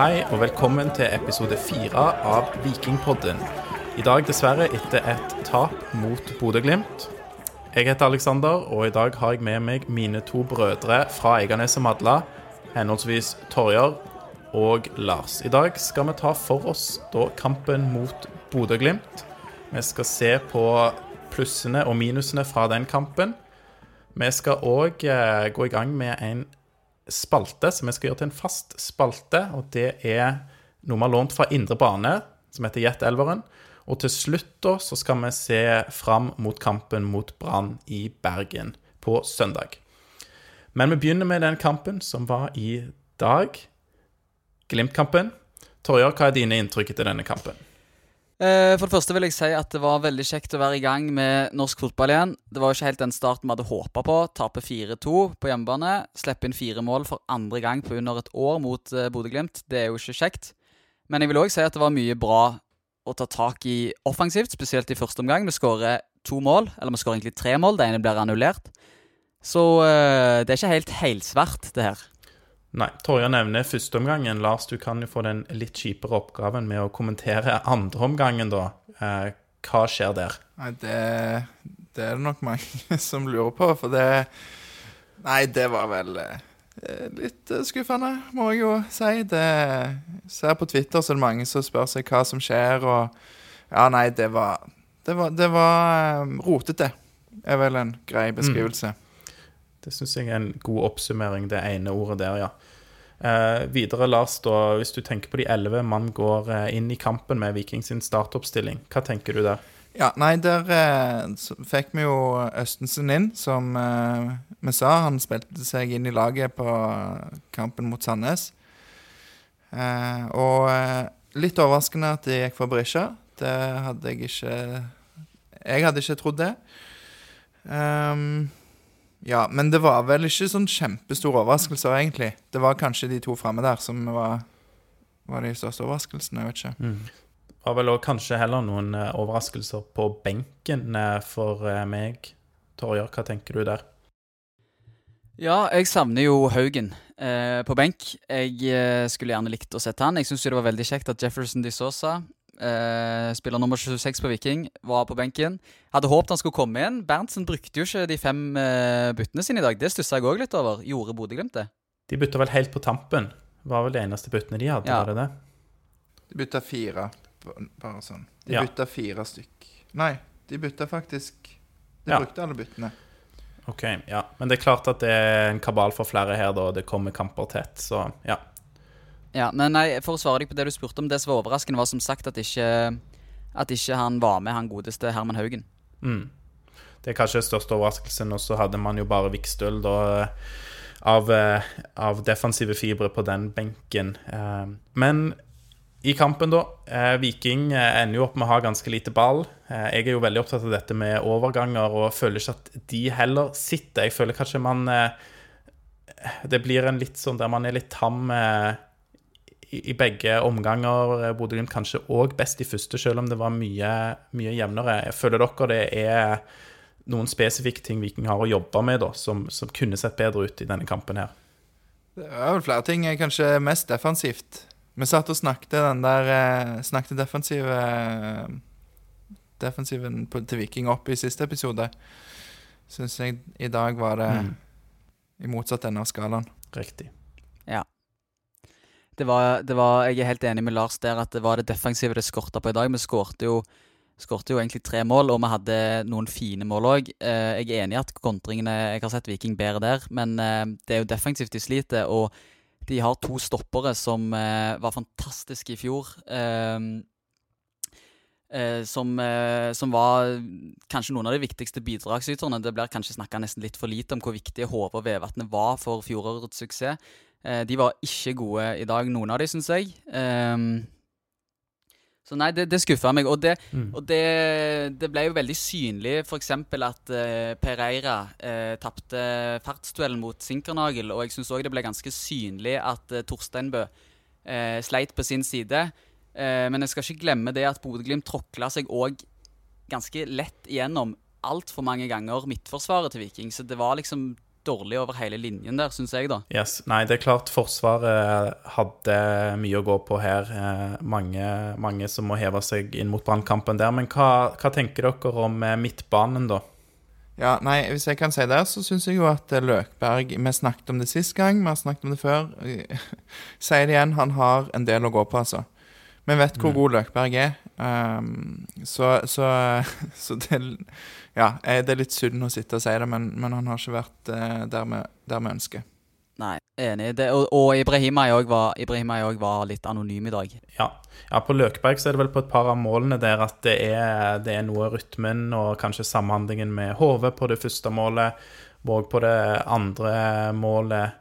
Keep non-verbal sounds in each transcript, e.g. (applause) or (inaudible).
Hei og velkommen til episode fire av Vikingpodden. I dag dessverre etter et tap mot Bodø-Glimt. Jeg heter Aleksander, og i dag har jeg med meg mine to brødre fra Eiganes og Madla, henholdsvis Torjar og Lars. I dag skal vi ta for oss da kampen mot Bodø-Glimt. Vi skal se på plussene og minusene fra den kampen. Vi skal òg eh, gå i gang med en spalte som vi skal gjøre til en fast spalte. Og det er noe vi har lånt fra Indre Bane, som heter Jet Elveren. Og til slutt da, så skal vi se fram mot kampen mot Brann i Bergen på søndag. Men vi begynner med den kampen som var i dag. Glimt-kampen. Torjar, hva er dine inntrykk etter denne kampen? Eh, For det første vil jeg si at det var veldig kjekt å være i gang med norsk fotball igjen. Det var jo ikke helt den starten vi hadde håpa på. Tape 4-2 på hjemmebane. Slippe inn fire mål for andre gang på under et år mot eh, Bodø-Glimt. Det er jo ikke kjekt. Men jeg vil òg si at det var mye bra å ta tak i offensivt, spesielt i første omgang. Vi skårer to mål, eller vi skårer egentlig tre mål. Det ene blir annullert. Så eh, det er ikke helt helsvart, det her. Nei, Torjar nevner førsteomgangen. Lars, du kan jo få den litt kjipere oppgaven med å kommentere (laughs) andreomgangen, da. Eh, hva skjer der? Nei, det, det er det nok mange (laughs) som lurer på, for det Nei, det var vel eh, litt eh, skuffende, må jeg jo si. Det Ser på Twitter så er det mange som spør seg hva som skjer, og Ja, nei, det var Det var, det var eh, rotete, er vel en grei beskrivelse. Det syns jeg er en god oppsummering, det ene ordet der, ja. Eh, videre, Lars, da, hvis du tenker på de elleve mann går eh, inn i kampen med Viking sin startoppstilling, hva tenker du der? Ja, nei, der eh, fikk vi jo Østensen inn, som eh, vi sa. Han spilte seg inn i laget på kampen mot Sandnes. Eh, og eh, litt overraskende at det gikk for Brisja. Det hadde jeg ikke Jeg hadde ikke trodd det. Ehm, ja, men det var vel ikke sånn kjempestore overraskelser, egentlig. Det var kanskje de to framme der som var, var de største overraskelsene. Jeg vet ikke. Det var vel også kanskje heller noen eh, overraskelser på benken eh, for eh, meg. Torjar, hva tenker du der? Ja, jeg savner jo Haugen eh, på benk. Jeg eh, skulle gjerne likt å sette han. Jeg syns det var veldig kjekt at Jefferson de Sosa, eh, spiller nummer 26 på Viking, var på benken. Hadde håpet han skulle komme inn. Berntsen brukte jo ikke de fem eh, byttene sine i dag. Det stussa jeg òg litt over. Gjorde Bodø-Glimt det? De bytta vel helt på tampen. Var vel det eneste byttene de hadde, Ja. var det det? De bytta fire, bare sånn. De Ja. bytta fire stykk. Nei, de bytta faktisk De Ja. brukte alle byttene. Ok, ja. Men det er klart at det er en kabal for flere her, da. Det kommer kamper tett, så ja. Ja, men nei, For å svare deg på det du spurte om, det som var overraskende, var som sagt at ikke, at ikke han var med, han godeste Herman Haugen. Mm. Det er kanskje den største overraskelsen, og så hadde man jo bare Vikstøl da av, eh, av defensive fibre på den benken. Eh, Men i kampen, da. eh, Viking eh, ender jo opp med å ha ganske lite ball. Eh, Jeg er jo veldig opptatt av dette med overganger, og føler ikke at de heller sitter. Jeg føler kanskje man eh, Det blir en litt sånn der man er litt tam eh, i begge omganger. Bodø-Glimt kanskje òg best i første, selv om det var mye, mye jevnere. Jeg føler dere det er noen spesifikke ting Viking har å jobbe med, da, som, som kunne sett bedre ut i denne kampen her. Det er vel flere ting. eh, Kanskje mest defensivt. Vi satt og snakket den der eh, Snakket defensive eh, Defensiven til Viking opp i siste episode. Syns jeg i dag var det Mm. i motsatt ende av skalaen. Riktig. Det var, det var, jeg er helt enig med Lars der at det var det defensive det skorta på i dag. Vi skårte jo, jo egentlig tre mål, og vi hadde noen fine mål òg. Eh, jeg er enig i at kontringene Jeg har sett Viking bedre der, men eh, det er jo defensivt de sliter. Og de har to stoppere som eh, var fantastiske i fjor. Som, som var kanskje noen av de viktigste bidragsyterne. Det blir kanskje snakka nesten litt for lite om hvor viktige Hove og Vevatnet var for fjorårets suksess. Eh, de var ikke gode i dag, noen av de, syns jeg. Um, så nei, det, det skuffa meg. Og, det, Mm. og det, det ble jo veldig synlig f.eks. at eh, Pereira uh, tapte fartsduellen mot Sinkernagel. Og jeg syns òg det ble ganske synlig at eh, Torsteinbø uh, sleit på sin side. Uh, men jeg skal ikke glemme det at Bodø-Glimt tråkla seg òg ganske lett igjennom altfor mange ganger midtforsvaret til Viking. Så det var liksom dårlig over hele linjen der, syns jeg, da. Yes. Nei, det er klart Forsvaret hadde mye å gå på her. Eh, mange, mange som må heve seg inn mot brannkampen der. Men hva, hva tenker dere om eh, midtbanen, da? Ja, nei, Hvis jeg kan si det, så syns jeg jo at eh, Løkberg Vi snakket om det sist gang, vi har snakket om det før. (laughs) Sier det igjen, han har en del å gå på, altså. Vi vet hvor Mm. god Løkberg er. Um, så, så, (laughs) så det Ja, det er litt synd å sitte og si det, men, men han har ikke vært uh, der, vi, der vi ønsker. Nei, enig. Det, og, og Ibrahima òg var, var litt anonym i dag. Ja. ja, på Løkberg så er det vel på et par av målene der at det er, det er noe rytmen og kanskje samhandlingen med HV på det første målet, og på det andre målet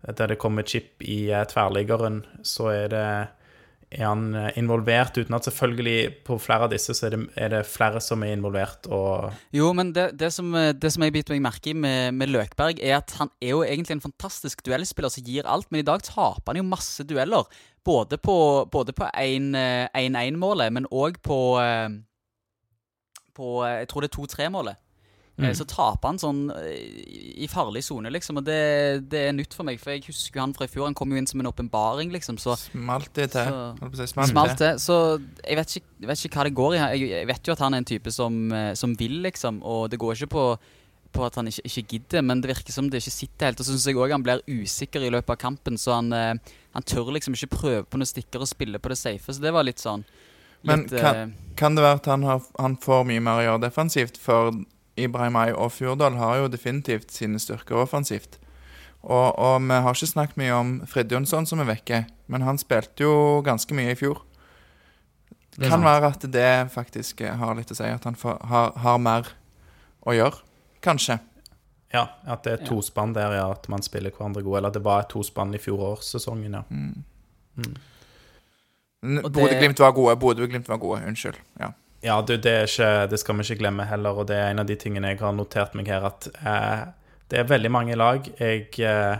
der det kommer chip i eh, tverrliggeren, så er det er han eh, involvert, uten at selvfølgelig på flere av disse så er det, er det flere som er involvert, og Jo, men det, det, som, eh, det som jeg biter meg merke i med, med Løkberg, er at han er jo egentlig en fantastisk duellspiller som gir alt, men i dag taper han jo masse dueller. Både på, både på 1-1-målet, men òg på, eh, på eh, Jeg tror det er 2-3-målet. Eh, Så taper han sånn eh, i farlig sone, liksom. Og det, det er nytt for meg. For jeg husker jo han fra i fjor. Han kom jo inn som en åpenbaring, liksom. Så Smalt det til. Så- smalt smalt det. Så jeg vet, ikke, jeg vet ikke hva det går i. Jeg, vet jo at han er en type som, eh, som vil, liksom. Og det går ikke på, på at han ikke, ikke gidder, men det virker som det ikke sitter helt. Og så syns jeg òg han blir usikker i løpet av kampen, så han, han tør liksom ikke prøve på noen stikker og spille på det safe. Så det var litt sånn Men kan- Kan det være at han, har, han får mye mer å gjøre defensivt? For Ibrahim Ay og Fjordal har jo definitivt sine styrker offensivt. Og, og vi har ikke snakket mye om Fridjonsson som er vekke, men han spilte jo ganske mye i fjor. Det kan sant. være at det faktisk har litt å si, at han får, har, har mer å gjøre. Kanskje. ja, at det er tospann der, ja, at man spiller hverandre gode. Eller det var et tospann i fjorårssesongen, ja. Mm. Mm. Bodø-Glimt var gode. Bodø-Glimt var gode, Unnskyld. Ja. Ja, du, det, ikke, det skal vi ikke glemme heller, og det er en av de tingene jeg har notert meg her, at eh, det er veldig mange lag jeg eh,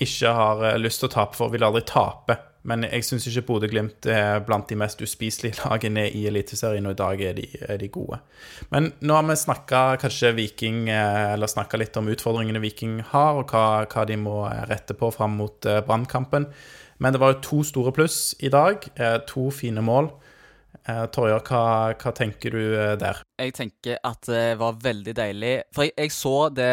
ikke har eh, lyst til å tape for, vil aldri tape. Men jeg syns ikke Bodø-Glimt er blant de mest uspiselige (laughs) lagene i Eliteserien, og i dag er de, er de gode. Men nå har vi snakka kanskje Viking, eh, eller snakka litt om utfordringene Viking har, og hva, hva de må eh, rette på fram mot Brannkampen. Men det var jo to store pluss i dag. To fine mål. Eh, Torjar, hva, hva tenker du eh, der? Jeg tenker at det var veldig deilig. For jeg, jeg så det,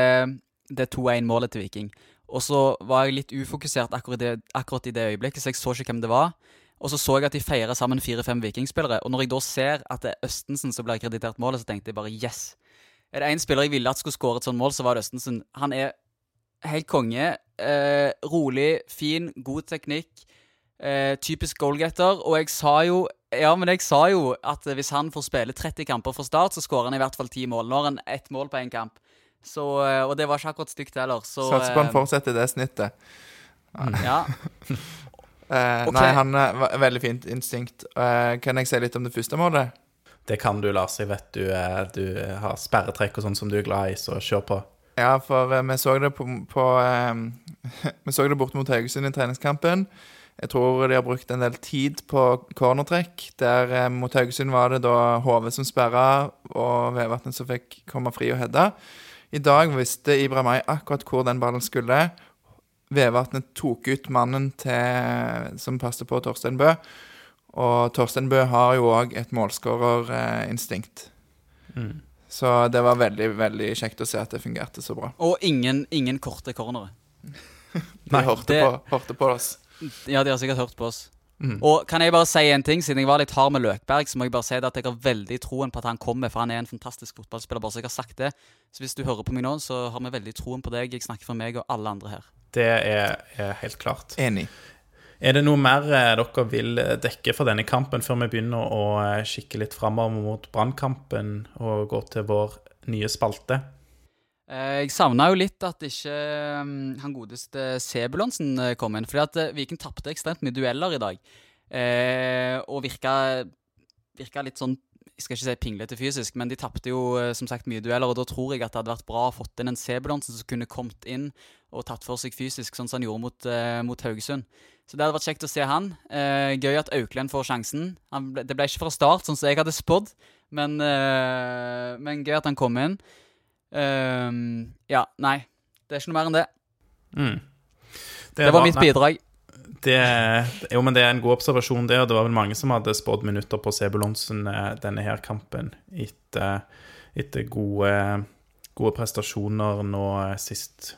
det 2-1-målet til Viking. Og så var jeg litt ufokusert akkurat det, akkurat i det øyeblikket, så jeg så ikke hvem det var. Og så så jeg at de feira sammen fire-fem vikingspillere. Og når jeg da ser at det er Østensen som blir kreditert målet, så tenkte jeg bare yes. Er det én spiller jeg ville at skulle skåre et sånt mål, så var det Østensen. Han er helt konge. Eh, rolig, fin, god teknikk. Eh, typisk goalgetter. Og jeg sa jo Ja, men jeg sa jo at hvis han får spille 30 kamper fra start, så skårer han i hvert fall 10 mål. Nå har han ett mål på én kamp. Så, eh, og det var ikke akkurat stygt heller. Så Satser på han eh, fortsetter det snittet. Ja. (laughs) Eh, Ok. Nei, han er veldig fint instinkt. Eh, kan jeg si litt om det første målet? Det kan du, Lars. Jeg vet du, du har sperretrekk og sånn som du er glad i, så kjør på. Ja, for vi så det på, på (laughs) Vi så det bort mot Haugesund i treningskampen. Jeg tror de har brukt en del tid på cornertrekk. Der eh, mot Haugesund var det da HV som sperra, og Vevatnet som fikk komme fri og heade. I dag visste Ibrahimay akkurat hvor den ballen skulle. Vevatnet tok ut mannen til, som passet på Torstein Bø. Og Torstein Bø har jo òg et målskårerinstinkt. Mm. Så det var veldig veldig kjekt å se at det fungerte så bra. Og ingen, ingen korte cornere. (laughs) De hørte, det- på, hørte på oss. Ja, de har sikkert hørt på oss. Mm. Og kan jeg bare si en ting, siden jeg var litt hard med Løkberg, så må jeg bare si det at jeg har veldig troen på at han kommer, for han er en fantastisk fotballspiller, bare så jeg har sagt det. Så hvis du hører på meg nå, så har vi veldig troen på deg. Jeg snakker for meg og alle andre her. Det er, er helt klart. Enig. Er det noe mer eh, dere vil eh, dekke for denne kampen før vi begynner å eh, kikke litt framover mot Brannkampen og gå til vår nye spalte? Eh, Jeg savna jo litt at ikke mm, han godeste Sebulonsen eh, kom inn. Fordi at Viken Viking tapte ekstremt mye dueller i dag. Eh, og virka, virka litt sånn Jeg skal ikke si pinglete fysisk, men de tapte jo eh, som sagt mye dueller. Og da tror jeg at det hadde vært bra å fått inn en Sebulonsen som kunne kommet inn og tatt for seg fysisk, sånn som han gjorde mot, eh, mot Haugesund. Så det hadde vært kjekt å se han. Eh, gøy at Auklend får sjansen. Ble, det ble ikke fra start, sånn som jeg hadde spådd, men, eh, men gøy at han kom inn. Ehm, ja, nei. Det er ikke noe mer enn det. Mm. Det var mitt nei, bidrag. Det, jo, men det er en god observasjon, det. Og det var vel mange som hadde spådd minutter på Sebulonsen eh, denne her kampen etter, etter gode, gode prestasjoner nå eh, sist.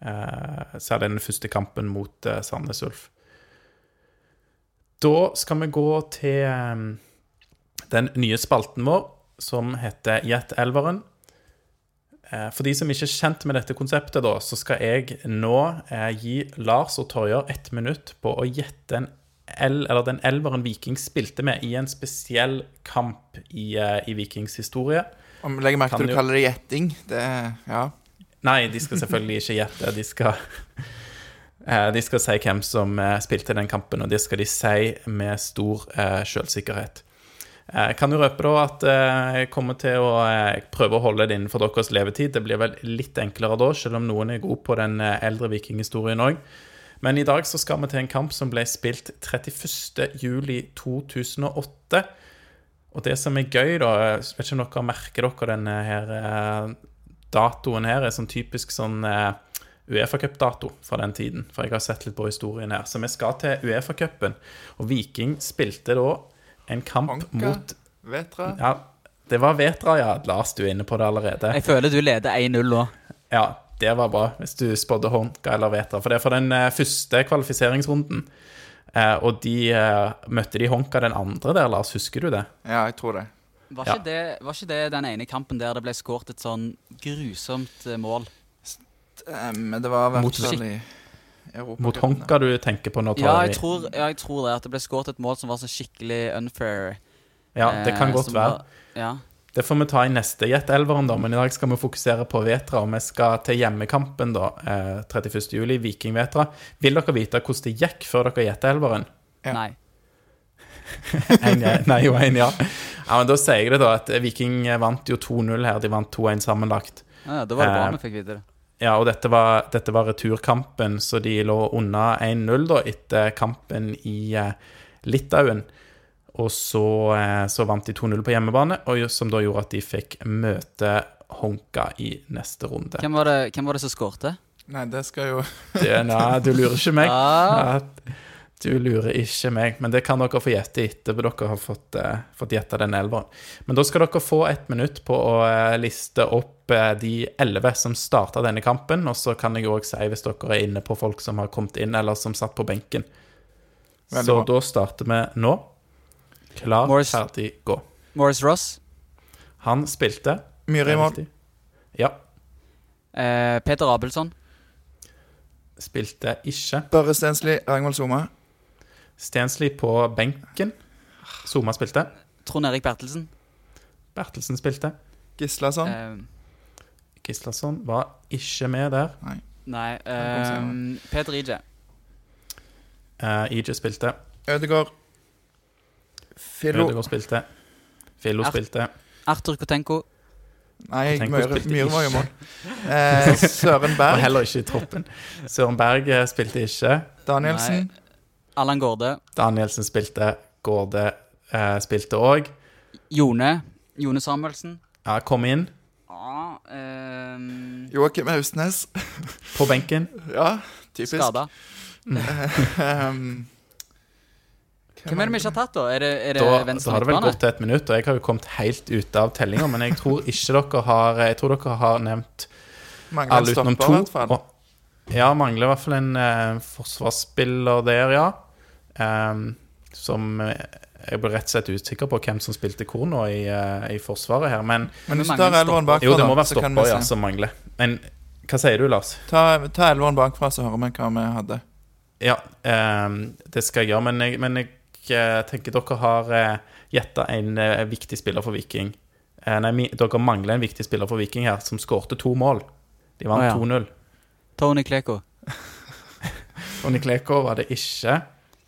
Eh, særlig den første kampen mot eh, Sandnes Ulf. Da skal vi gå til eh, den nye spalten vår, som heter Gjett elveren. Eh, For de som ikke er kjent med dette konseptet, da, så skal jeg nå eh, gi Lars og Torjer ett minutt på å gjette el, eller den elveren Viking spilte med i en spesiell kamp i, eh, i Vikings historie. Om legger merke til du jo- kaller det gjetting. Det Ja. Nei, de skal selvfølgelig ikke gjette. De skal, (laughs) eh, de skal si hvem som spilte den kampen, og det skal de si med stor selvsikkerhet. Eh, kan du røpe da at eh, jeg kommer til å eh, prøve å holde det innenfor deres levetid. Det blir vel litt enklere da, selv om noen er gode på den eldre vikinghistorien òg. Men i dag så skal vi til en kamp som ble spilt 31.07.2008. Og det som er gøy, da Jeg vet ikke om dere merker dere denne her datoen her er sånn typisk sånn Uefa-cupdato fra den tiden. For jeg har sett litt på historien her. Så vi skal til Uefa-cupen. Og Viking spilte da en kamp Honka. mot Vetra. Ja, det var Vetra, ja. Lars, du er inne på det allerede. Jeg føler du leder 1-0 nå. Ja, det var bra, hvis du spådde Honka eller Vetra. For det er for den eh, første kvalifiseringsrunden. Eh, og de eh, møtte de Honka den andre der, Lars. Husker du det? Ja, jeg tror det. Var ikke, det, var ikke det den ene kampen der det ble skåret et sånn grusomt mål? Stemmer, Men det var i Mot- hvert fall Europa. Mot Honka du tenker på nå, Ja, jeg tror, ja, jeg tror det. At det ble skåret et mål som var så skikkelig unfair. Ja, det kan eh, godt være. var- Ja. Det får vi ta i neste Jet-elveren, da. Men i dag skal vi fokusere på Vetra, og vi skal til hjemmekampen da, eh, 31. juli, Viking-Vetra. Vil dere vite hvordan det gikk før dere Gjette-elveren? Ja. Nei. (laughs) En ja, nei og en ja. ja. Men da sier jeg det, da, at Viking vant jo 2-0 her. De vant 2-1 sammenlagt. Ja, da var det bra Eh, vi fikk vite det. Ja, og dette var, dette var returkampen, så de lå unna 1-0 da etter kampen i eh, Litauen. Og så, eh, så vant de 2-0 på hjemmebane, og som da gjorde at de fikk møte Honka i neste runde. Hvem var det, hvem var det som skårte? Nei, det skal jo Det, nei, du lurer ikke meg. Ah. Ja, du lurer ikke meg, men det kan dere få gjette etter, etterpå dere har fått, uh, fått gjette den elveren. Men da skal dere få ett minutt på å liste opp eh, de elleve som starta denne kampen, og så kan jeg òg si hvis dere er inne på folk som har kommet inn, eller som satt på benken. Veldig så bra. da starter vi nå. Klar, Morris. ferdig, gå. Morris Ross. Han spilte. Myhre i mål. Ja. Eh, Peter Abelsson. Spilte ikke. Børre Stensli, Ragnvald Soma. Stensli på benken. Soma spilte. Trond Erik Bertelsen. Bertelsen spilte. Gislason. Eh, Gislason var ikke med der. nei Nei eh. Peter Ije. Uh, IJ spilte. Ødegaard. Fillo. Ødegaard spilte. Fillo Ar- spilte. Arthur Kotenko. Nei, Myhre var jo mål. Eh, Søren (laughs) Berg. Var heller ikke i troppen. Søren Berg eh, spilte ikke. Danielsen. Allan Gårde. Danielsen spilte. Gårde eh, spilte òg. Jone. Jone Samuelsen. Ja, kom inn Ah, um... Joakim Austnes. (laughs) på benken. Ja, typisk. Skada. (laughs) um, Hvem er det vi ikke har tatt, da? Er det, er det Da, venstre da har det vel gått et minutt, og jeg har jo kommet helt ute av tellinga, men jeg tror ikke dere har Jeg tror dere har nevnt Mangler alle utenom to. i hvert fall. Og, ja, mangler i hvert fall en uh, forsvarsspiller der, ja. Um, som eh, Jeg ble rett og slett usikker på hvem som spilte hvor nå i, eh, i Forsvaret her, men Men hvis du tar elveren bakfra, Jo, det må være så kan stopper, ja, som mangler. Men hva sier du, Lars? Ta, ta elveren bakfra, så hører vi hva vi hadde. Ja, ehm, det skal jeg gjøre, men jeg, men jeg eh, tenker dere har uh, gjetta en eh, viktig spiller for Viking. Eh, nei, dere mangler en viktig spiller for Viking her, som skårte to mål. De vant oh, ja. 2-0. Tony Kleko. (laughs) Tony Kleko var det ikke.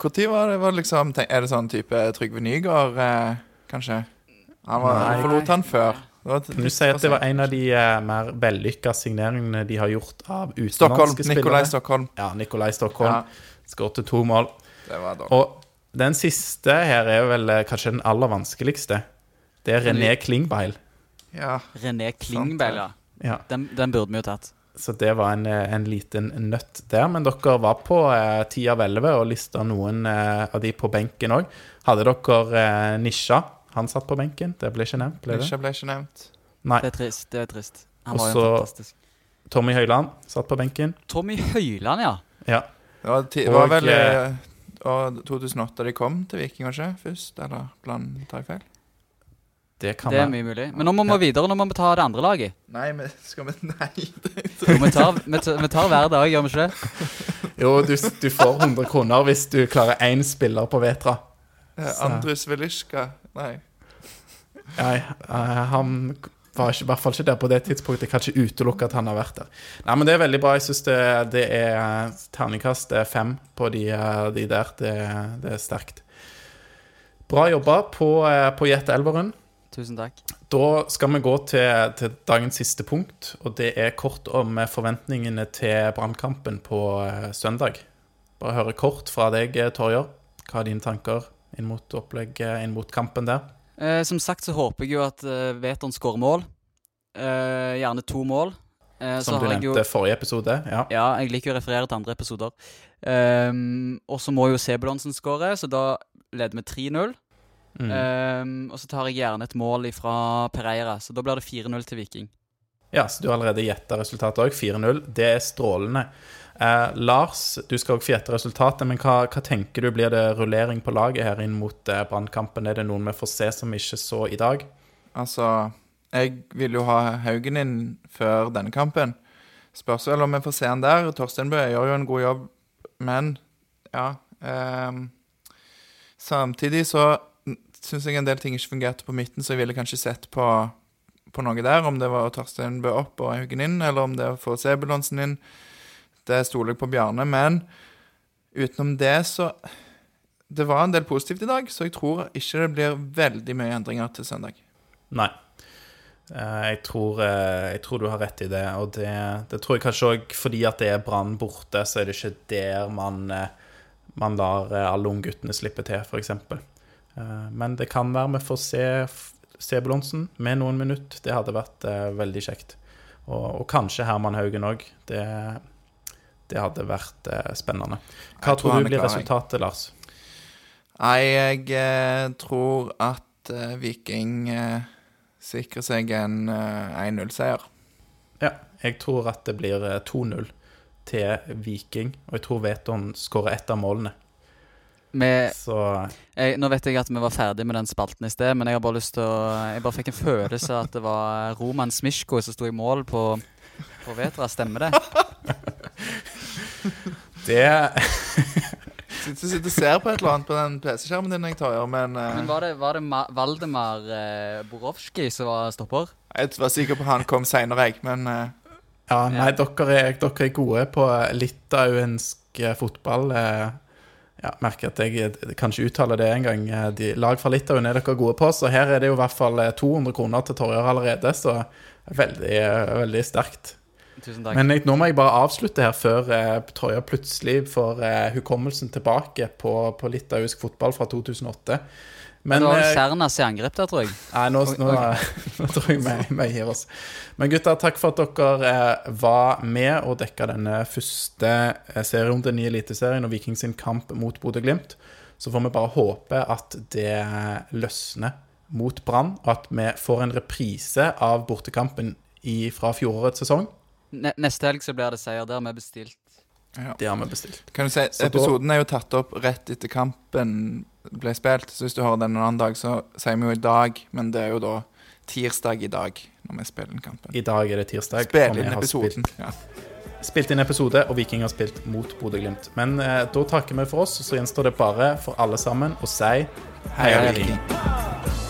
Når var det? Var det liksom, tenk, er det sånn type Trygve Nygaard, eh, kanskje? Han var, Nei. forlot han før. Det var Kan du si at det var en av de eh, mer vellykka signeringene de har gjort av Stockholm. utenlandske spillere? Nikolai Stockholm. Ja, Nikolai Stockholm. Ja, Skåret to mål. det var da. Og den siste her er vel eh, kanskje den aller vanskeligste. Det er René Klingbeil. Ja. René Klingbeil, ja. Ja. Den, den burde vi jo tatt. Så det var en, eh, en liten nøtt der. Men dere var på eh, ti av elleve og lista noen eh, av de på benken òg. Hadde dere eh, Nisha? Han satt på benken. Det ble ikke nevnt, ble det? Nisha ble ikke nevnt. Nei. Det er trist. det er trist. Han var jo Også- fantastisk. Tommy Høiland satt på benken. Tommy Høiland, ja. Ja. Det var, ti, Og, var vel eh, år 2008 de kom til Viking, kanskje? først? Eller blant, tar jeg feil? Det kan Det er mye mulig. Men nå må vi Ja. videre. Nå må vi ta det andre laget. Nei, men skal vi Nei. Jo, vi, tar, vi, tar, vi tar hver dag, gjør vi ikke det? Jo, du, du får 100 kroner hvis du klarer én spiller på Vetra. Eh, Så- Andrus Velisjka Nei. Nei, eh, han var ikke, i hvert fall ikke der på det tidspunktet. Jeg kan ikke utelukke at han har vært der. Nei, men det er veldig bra. Jeg syns det, det er terningkast eh, fem på de, de der. Det, det er sterkt. Bra jobba på, på Jet Elverum. Tusen takk. Da skal vi gå til, til dagens siste punkt, og det er kort om eh, forventningene til brannkampen på eh, søndag. Bare høre kort fra deg, eh, Torjer. Hva er dine tanker inn mot opplegget, inn mot kampen der? Eh, som sagt så håper jeg jo at eh, Veton skårer mål. Eh, gjerne to mål. Eh, så Som du har jeg jo- forrige episode. Ja. Ja, jeg liker å referere til andre episoder. Ehm, og så må jo Sebulonsen skåre, så da leder vi 3-0. Mm. Um, og så tar jeg gjerne et mål fra Pereira, så da blir det 4-0 til Viking. Ja, så du har allerede gjetta resultatet òg. 4-0. Det er strålende. Eh, Lars, du skal òg få gjette resultatet, men hva, hva tenker du? Blir det rullering på laget her inn mot eh, Brannkampen? Er det noen vi får se som vi ikke så i dag? Altså, jeg vil jo ha Haugen inn før denne kampen. Spørs vel om vi får se han der. Torsteinbø gjør jo en god jobb, men ja ehm, Samtidig så syns jeg en del ting ikke fungerte på midten, så jeg ville kanskje sett på, på noe der. Om det var Torstein Bø opp og Haugen inn, eller om det var å få Sebulonsen inn. Det stoler jeg på Bjarne. Men utenom det, så Det var en del positivt i dag, så jeg tror ikke det blir veldig mye endringer til søndag. Nei. Eh, Jeg tror, eh, jeg tror du har rett i det. Og det, det tror jeg kanskje òg fordi at det er Brann borte, så er det ikke der man, eh, man lar alle ungguttene slippe til, f.eks. Men det kan være vi får se Sebulonsen med noen minutter. Det hadde vært eh, veldig kjekt. Og, og kanskje Herman Haugen òg. Det, det hadde vært eh, spennende. Hva tror tror du blir resultatet, Lars? Nei, jeg eh, tror at eh, Viking eh, sikrer seg en eh, 1-0-seier. Ja, jeg tror at det blir eh, 2-0 til Viking. Og jeg tror Veton skårer ett av målene. Jeg, nå vet jeg at vi var ferdig med den spalten i sted, men jeg har bare lyst til å Jeg bare fikk en følelse at det var Roman Smishko som sto i mål på, på Vetra. Stemmer det? (laughs) det (laughs) Du sitter og ser på et eller annet på den PC-skjermen din, jeg tar, men uh... Men var det, var det Ma Valdemar uh, Borowski som var stopper? jeg var sikker på han kom seinere, jeg. Men uh... Ja, nei, dere er, dere er gode på litauensk fotball. eh. Ja, merker at jeg eh, kan ikke uttale det engang. Eh, de- Lag fra Litauen er dere gode på, så her er det jo i hvert fall eh, 200 kroner til Torjer allerede. Så veldig, eh, veldig sterkt. Tusen takk. Men jeg, nå må jeg bare avslutte her før eh, Torjer plutselig får eh, hukommelsen tilbake på, på litauisk fotball fra 2008. Men det var eh, vel Sernas i angrep der, tror jeg. Nei, nå, nå, okay. (laughs) nå tror jeg vi, gir oss. Men gutter, takk for at dere eh, var med og dekka denne første serien, den nye Eliteserien og Viking sin kamp mot Bodø-Glimt. Så får vi bare håpe at det løsner mot Brann, og at vi får en reprise av bortekampen i, fra fjorårets sesong. Ne neste helg så blir det seier. Det har vi bestilt. ja. Det har vi bestilt. kan du si, episoden er jo tatt opp rett etter kampen ble spilt. Så hvis du hører den en annen dag, så sier vi jo i dag, men det er jo da tirsdag i dag når vi spiller den kampen. I dag er det tirsdag. Spill inn episoden. Spilt, Ja. spilt inn episode, og Viking har spilt mot Bodø-Glimt. Men eh, da takker vi for oss, så gjenstår det bare for alle sammen å si Heia Heia Viking. Viking.